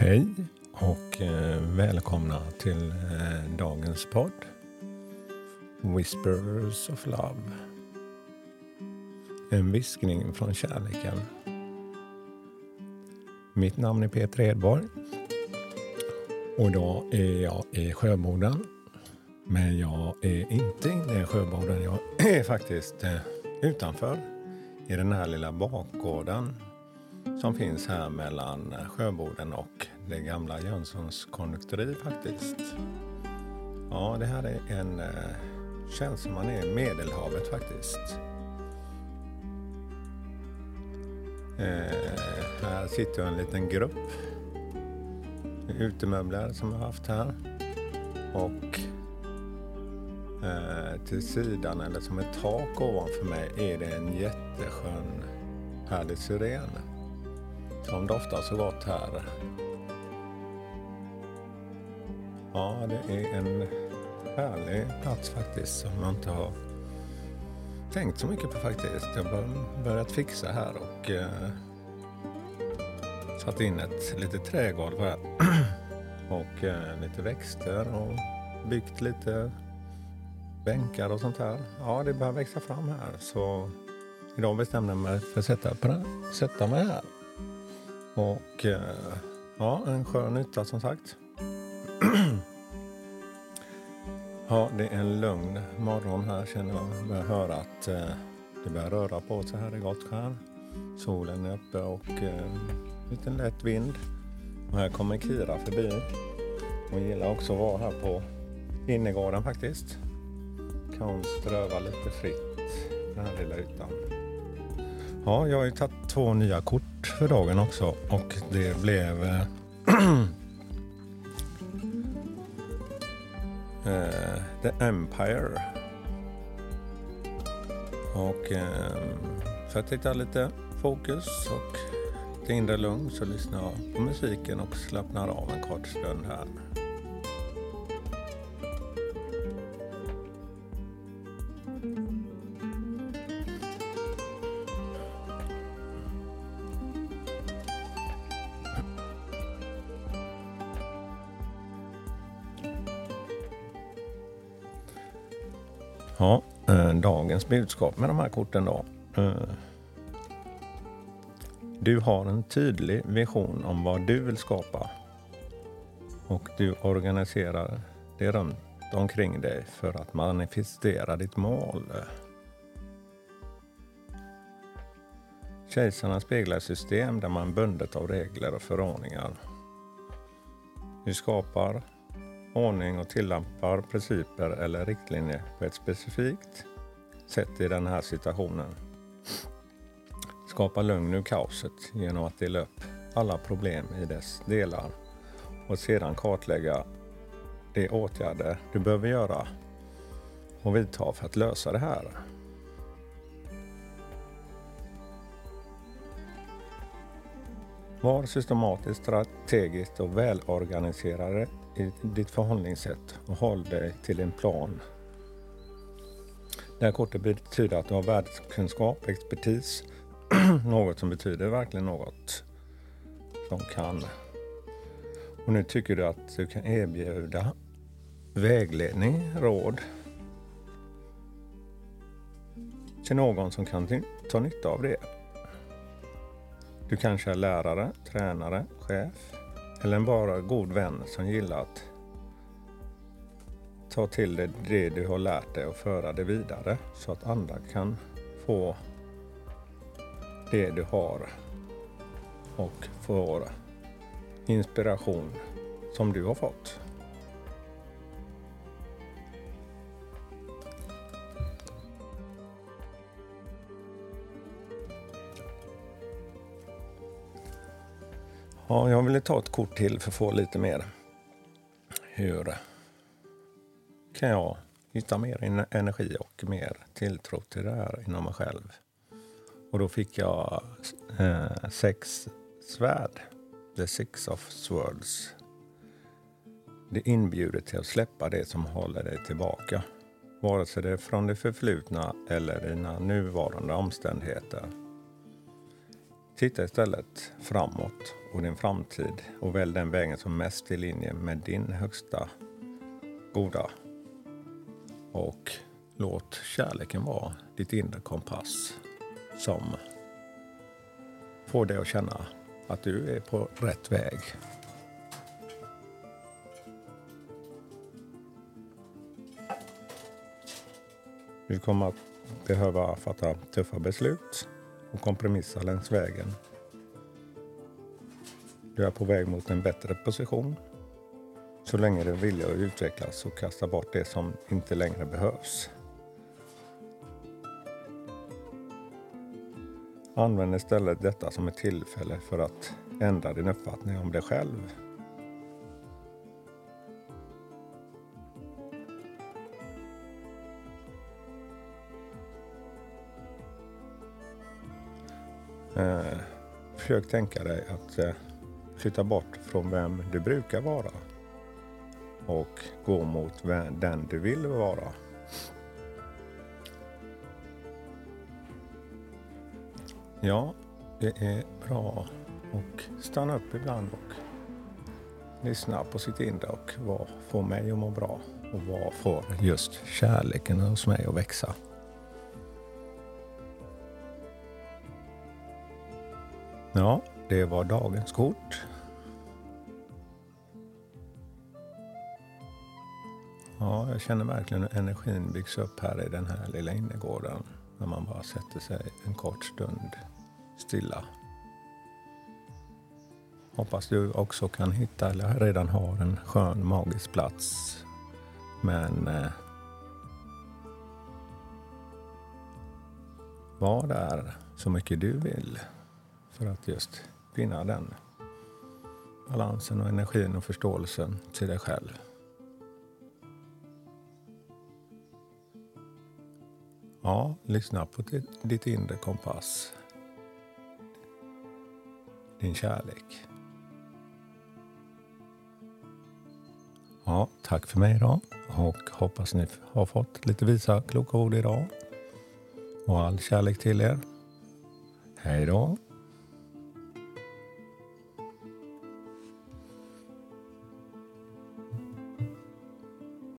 Hej och eh, välkomna till eh, dagens podd Whispers of Love. En viskning från kärleken. Mitt namn är Peter Edborg och idag är jag i Sjöboden. Men jag är inte inne i Sjöboden. Jag är faktiskt eh, utanför i den här lilla bakgården som finns här mellan Sjöboden och det gamla Jönssons konditori faktiskt. Ja, det här är en... Eh, Känns som man är i Medelhavet faktiskt. Eh, här sitter en liten grupp utemöbler som jag haft här. Och eh, till sidan, eller som ett tak ovanför mig, är det en jätteskön härlig syren som doftar så gott här. Ja, det är en härlig plats faktiskt som jag inte har tänkt så mycket på faktiskt. Jag har börjat fixa här och eh, satt in ett litet trägolv här och eh, lite växter och byggt lite bänkar och sånt här. Ja, det börjar växa fram här så idag bestämde jag mig för att sätta, sätta mig här. Och eh, ja, en skön yta som sagt. ja, det är en lugn morgon här känner jag. Jag börjar höra att eh, det börjar röra på sig här i Gottskär. Solen är uppe och eh, lite lätt vind. Och här kommer Kira förbi. Hon gillar också att vara här på innergården faktiskt. Kan hon ströva lite fritt den här lilla ytan. Ja, jag har ju tagit två nya kort för dagen också och det blev eh, eh The Empire. Och eh, för att hitta lite fokus och lite inre lugn så lyssnar jag på musiken och slappnar av en kort stund här. Ja, eh, dagens budskap med de här korten då. Eh, du har en tydlig vision om vad du vill skapa och du organiserar det runt omkring dig för att manifestera ditt mål. Kejsarna speglar system där man är bundet av regler och förordningar. Du skapar ordning och tillämpar principer eller riktlinjer på ett specifikt sätt i den här situationen. Skapa lugn ur kaoset genom att dela upp alla problem i dess delar och sedan kartlägga de åtgärder du behöver göra och vidta för att lösa det här. Var systematiskt, strategiskt och välorganiserade i ditt förhållningssätt och håll dig till en plan. Det här kortet betyder att du har världskunskap, expertis, något som betyder verkligen något som kan. Och nu tycker du att du kan erbjuda vägledning, råd till någon som kan ta nytta av det. Du kanske är lärare, tränare, chef eller en bara god vän som gillar att ta till dig det du har lärt dig och föra det vidare så att andra kan få det du har och få inspiration som du har fått. Ja, jag ville ta ett kort till för att få lite mer. Hur kan jag hitta mer energi och mer tilltro till det här inom mig själv? Och då fick jag eh, sex svärd. The six of swords. Det inbjuder till att släppa det som håller dig tillbaka. Vare sig det är från det förflutna eller dina nuvarande omständigheter. Titta istället framåt och din framtid och välj den vägen som mest är i linje med din högsta goda. Och låt kärleken vara ditt inre kompass som får dig att känna att du är på rätt väg. Du kommer att behöva fatta tuffa beslut och kompromissa längs vägen. Du är på väg mot en bättre position. Så länge du vill att utvecklas och kasta bort det som inte längre behövs. Använd istället detta som ett tillfälle för att ändra din uppfattning om dig själv. Eh, försök tänka dig att eh, flytta bort från vem du brukar vara och gå mot den du vill vara. Ja, det är bra att stanna upp ibland och lyssna på sitt inre och vad får mig att må bra och vad får just kärleken hos mig att växa. Ja, det var dagens kort. Ja, jag känner verkligen hur energin byggs upp här i den här lilla innergården när man bara sätter sig en kort stund stilla. Hoppas du också kan hitta eller redan har en skön magisk plats. Men eh, var där så mycket du vill för att just finna den balansen och energin och förståelsen till dig själv. Ja, lyssna på ditt inre kompass. Din kärlek. Ja, tack för mig idag och hoppas ni har fått lite visa kloka ord idag. Och all kärlek till er. Hej då!